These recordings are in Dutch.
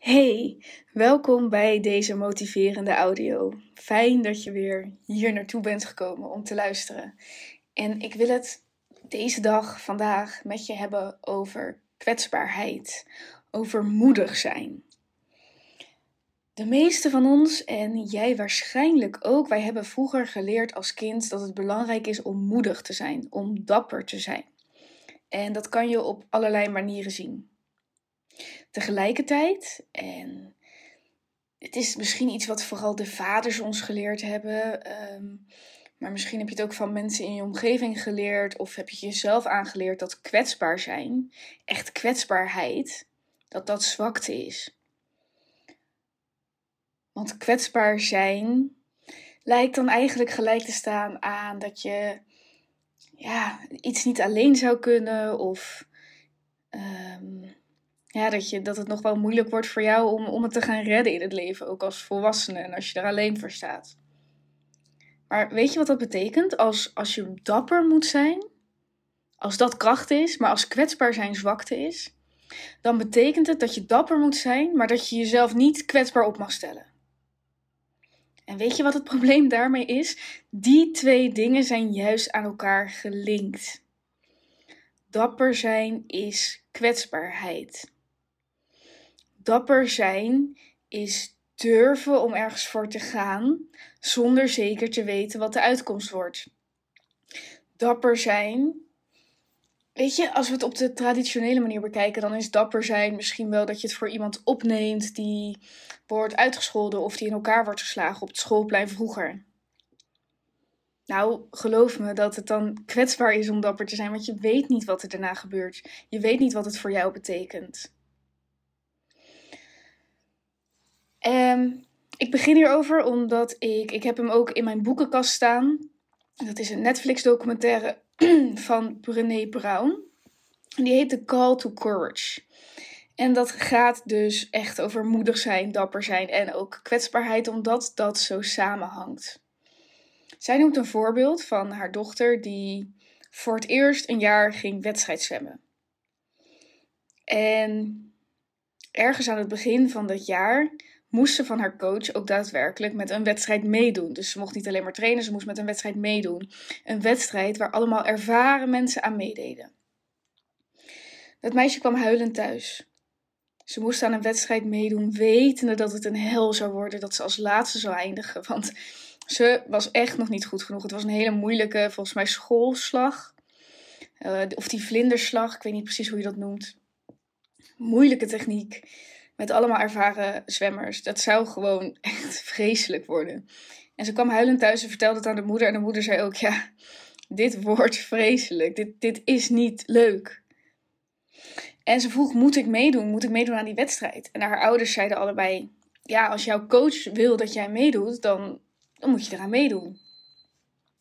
Hey, welkom bij deze motiverende audio. Fijn dat je weer hier naartoe bent gekomen om te luisteren. En ik wil het deze dag, vandaag, met je hebben over kwetsbaarheid, over moedig zijn. De meeste van ons, en jij waarschijnlijk ook, wij hebben vroeger geleerd als kind dat het belangrijk is om moedig te zijn, om dapper te zijn. En dat kan je op allerlei manieren zien. Tegelijkertijd, en het is misschien iets wat vooral de vaders ons geleerd hebben, ehm, maar misschien heb je het ook van mensen in je omgeving geleerd of heb je jezelf aangeleerd dat kwetsbaar zijn, echt kwetsbaarheid, dat dat zwakte is. Want kwetsbaar zijn lijkt dan eigenlijk gelijk te staan aan dat je ja, iets niet alleen zou kunnen of ehm, ja, dat, je, dat het nog wel moeilijk wordt voor jou om, om het te gaan redden in het leven, ook als volwassene en als je er alleen voor staat. Maar weet je wat dat betekent? Als, als je dapper moet zijn, als dat kracht is, maar als kwetsbaar zijn zwakte is, dan betekent het dat je dapper moet zijn, maar dat je jezelf niet kwetsbaar op mag stellen. En weet je wat het probleem daarmee is? Die twee dingen zijn juist aan elkaar gelinkt. Dapper zijn is kwetsbaarheid. Dapper zijn is durven om ergens voor te gaan zonder zeker te weten wat de uitkomst wordt. Dapper zijn. Weet je, als we het op de traditionele manier bekijken, dan is dapper zijn misschien wel dat je het voor iemand opneemt die wordt uitgescholden of die in elkaar wordt geslagen op het schoolplein vroeger. Nou, geloof me dat het dan kwetsbaar is om dapper te zijn, want je weet niet wat er daarna gebeurt. Je weet niet wat het voor jou betekent. Um, ik begin hierover omdat ik, ik heb hem ook in mijn boekenkast staan. Dat is een Netflix documentaire van Brené Brown. Die heet The Call to Courage. En dat gaat dus echt over moedig zijn, dapper zijn en ook kwetsbaarheid, omdat dat zo samenhangt. Zij noemt een voorbeeld van haar dochter die voor het eerst een jaar ging wedstrijd zwemmen. En ergens aan het begin van dat jaar moest ze van haar coach ook daadwerkelijk met een wedstrijd meedoen. Dus ze mocht niet alleen maar trainen, ze moest met een wedstrijd meedoen. Een wedstrijd waar allemaal ervaren mensen aan meededen. Het meisje kwam huilend thuis. Ze moest aan een wedstrijd meedoen, wetende dat het een hel zou worden, dat ze als laatste zou eindigen. Want ze was echt nog niet goed genoeg. Het was een hele moeilijke, volgens mij, schoolslag. Uh, of die vlinderslag, ik weet niet precies hoe je dat noemt. Moeilijke techniek met allemaal ervaren zwemmers. Dat zou gewoon echt vreselijk worden. En ze kwam huilend thuis en vertelde het aan de moeder. En de moeder zei ook: Ja, dit wordt vreselijk. Dit, dit is niet leuk. En ze vroeg: Moet ik meedoen? Moet ik meedoen aan die wedstrijd? En haar ouders zeiden allebei: Ja, als jouw coach wil dat jij meedoet, dan, dan moet je eraan meedoen.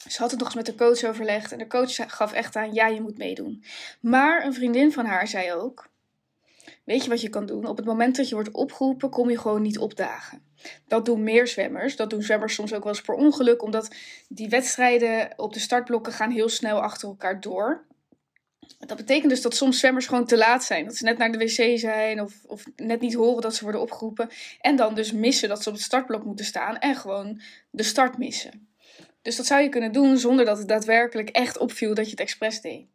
Ze had het nog eens met de coach overlegd en de coach gaf echt aan: Ja, je moet meedoen. Maar een vriendin van haar zei ook: Weet je wat je kan doen? Op het moment dat je wordt opgeroepen, kom je gewoon niet opdagen. Dat doen meer zwemmers. Dat doen zwemmers soms ook wel eens per ongeluk, omdat die wedstrijden op de startblokken gaan heel snel achter elkaar door. Dat betekent dus dat soms zwemmers gewoon te laat zijn. Dat ze net naar de wc zijn of, of net niet horen dat ze worden opgeroepen. En dan dus missen dat ze op het startblok moeten staan en gewoon de start missen. Dus dat zou je kunnen doen zonder dat het daadwerkelijk echt opviel dat je het expres deed.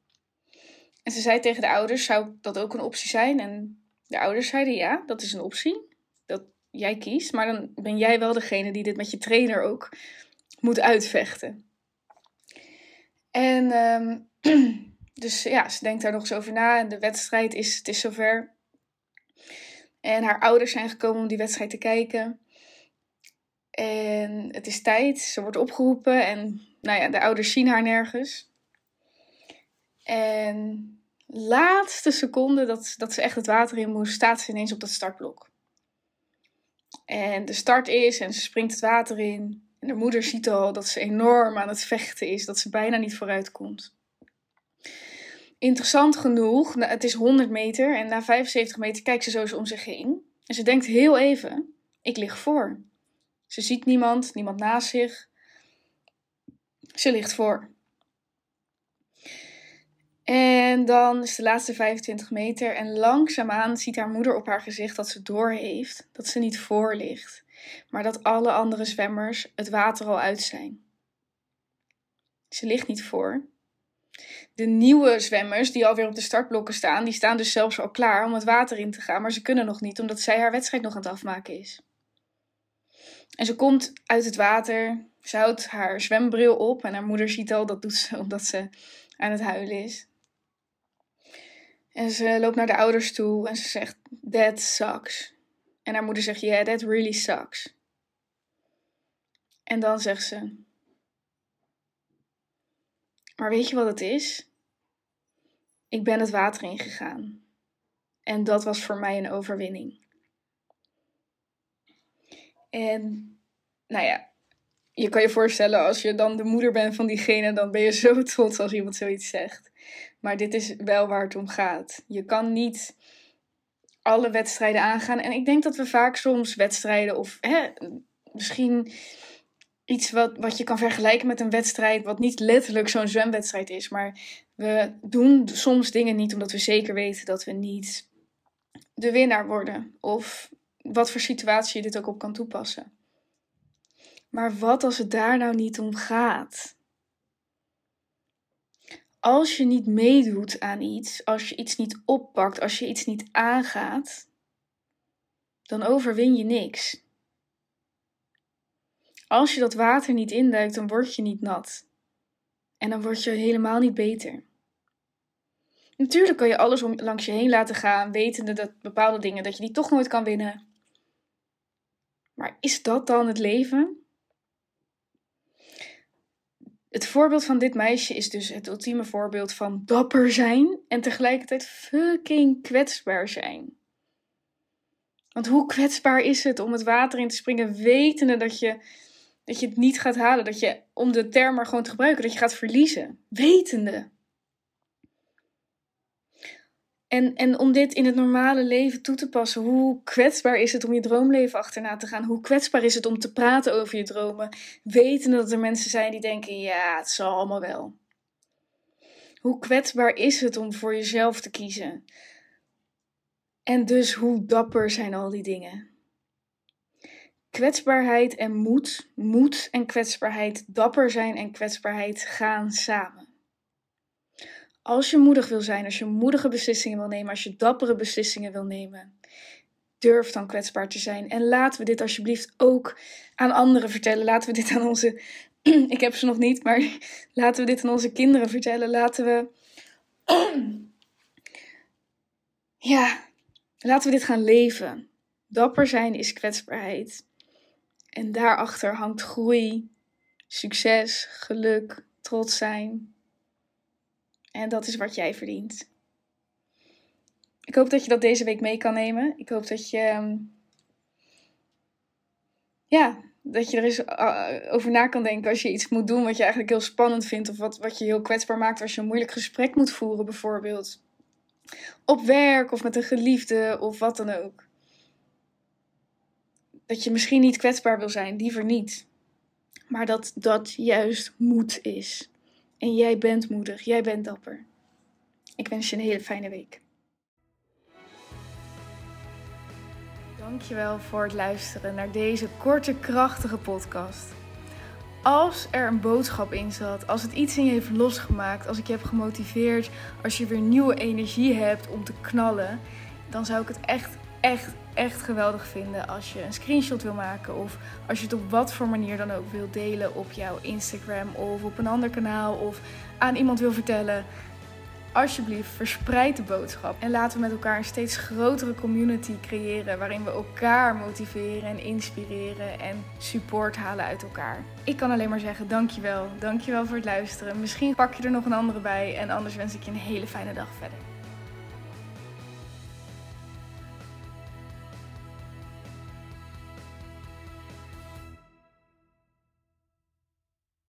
En ze zei tegen de ouders, zou dat ook een optie zijn? En de ouders zeiden ja, dat is een optie. Dat jij kiest. Maar dan ben jij wel degene die dit met je trainer ook moet uitvechten. En um, Dus ja, ze denkt daar nog eens over na. En de wedstrijd is, het is zover. En haar ouders zijn gekomen om die wedstrijd te kijken. En het is tijd. Ze wordt opgeroepen. En nou ja, de ouders zien haar nergens. En laatste seconde dat, dat ze echt het water in moest, staat ze ineens op dat startblok. En de start is en ze springt het water in. En haar moeder ziet al dat ze enorm aan het vechten is, dat ze bijna niet vooruit komt. Interessant genoeg, nou, het is 100 meter en na 75 meter kijkt ze zo eens om zich heen. En ze denkt heel even, ik lig voor. Ze ziet niemand, niemand naast zich. Ze ligt voor. En dan is de laatste 25 meter en langzaamaan ziet haar moeder op haar gezicht dat ze door heeft, dat ze niet voor ligt, maar dat alle andere zwemmers het water al uit zijn. Ze ligt niet voor. De nieuwe zwemmers die alweer op de startblokken staan, die staan dus zelfs al klaar om het water in te gaan, maar ze kunnen nog niet omdat zij haar wedstrijd nog aan het afmaken is. En ze komt uit het water, ze houdt haar zwembril op en haar moeder ziet al dat doet ze omdat ze aan het huilen is. En ze loopt naar de ouders toe en ze zegt: That sucks. En haar moeder zegt: Yeah, that really sucks. En dan zegt ze: Maar weet je wat het is? Ik ben het water ingegaan. En dat was voor mij een overwinning. En nou ja, je kan je voorstellen, als je dan de moeder bent van diegene, dan ben je zo trots als iemand zoiets zegt. Maar dit is wel waar het om gaat. Je kan niet alle wedstrijden aangaan. En ik denk dat we vaak soms wedstrijden of hè, misschien iets wat, wat je kan vergelijken met een wedstrijd, wat niet letterlijk zo'n zwemwedstrijd is. Maar we doen soms dingen niet omdat we zeker weten dat we niet de winnaar worden. Of wat voor situatie je dit ook op kan toepassen. Maar wat als het daar nou niet om gaat? Als je niet meedoet aan iets, als je iets niet oppakt, als je iets niet aangaat, dan overwin je niks. Als je dat water niet induikt, dan word je niet nat. En dan word je helemaal niet beter. Natuurlijk kan je alles om, langs je heen laten gaan, wetende dat bepaalde dingen, dat je die toch nooit kan winnen. Maar is dat dan het leven? Het voorbeeld van dit meisje is dus het ultieme voorbeeld van dapper zijn en tegelijkertijd fucking kwetsbaar zijn. Want hoe kwetsbaar is het om het water in te springen, wetende dat je, dat je het niet gaat halen, dat je, om de term maar gewoon te gebruiken, dat je gaat verliezen. Wetende. En, en om dit in het normale leven toe te passen, hoe kwetsbaar is het om je droomleven achterna te gaan? Hoe kwetsbaar is het om te praten over je dromen, wetende dat er mensen zijn die denken: ja, het zal allemaal wel. Hoe kwetsbaar is het om voor jezelf te kiezen? En dus hoe dapper zijn al die dingen? Kwetsbaarheid en moed, moed en kwetsbaarheid, dapper zijn en kwetsbaarheid gaan samen. Als je moedig wil zijn, als je moedige beslissingen wil nemen, als je dappere beslissingen wil nemen, durf dan kwetsbaar te zijn. En laten we dit alsjeblieft ook aan anderen vertellen. Laten we dit aan onze. Ik heb ze nog niet, maar laten we dit aan onze kinderen vertellen. Laten we. Ja, laten we dit gaan leven. Dapper zijn is kwetsbaarheid. En daarachter hangt groei, succes, geluk, trots zijn, en dat is wat jij verdient. Ik hoop dat je dat deze week mee kan nemen. Ik hoop dat je. Ehm, ja, dat je er eens eh, over na kan denken als je iets moet doen wat je eigenlijk heel spannend vindt. Of wat, wat je heel kwetsbaar maakt als je een moeilijk gesprek moet voeren, bijvoorbeeld. Op werk of met een geliefde of wat dan ook. Dat je misschien niet kwetsbaar wil zijn, liever niet. Maar dat dat juist moed is. En jij bent moedig, jij bent dapper. Ik wens je een hele fijne week. Dankjewel voor het luisteren naar deze korte, krachtige podcast. Als er een boodschap in zat, als het iets in je heeft losgemaakt, als ik je heb gemotiveerd, als je weer nieuwe energie hebt om te knallen, dan zou ik het echt, echt, echt geweldig vinden als je een screenshot wil maken of als je het op wat voor manier dan ook wil delen op jouw Instagram of op een ander kanaal of aan iemand wil vertellen. alsjeblieft, verspreid de boodschap. En laten we met elkaar een steeds grotere community creëren. Waarin we elkaar motiveren en inspireren en support halen uit elkaar. Ik kan alleen maar zeggen: dankjewel. Dankjewel voor het luisteren. Misschien pak je er nog een andere bij. En anders wens ik je een hele fijne dag verder.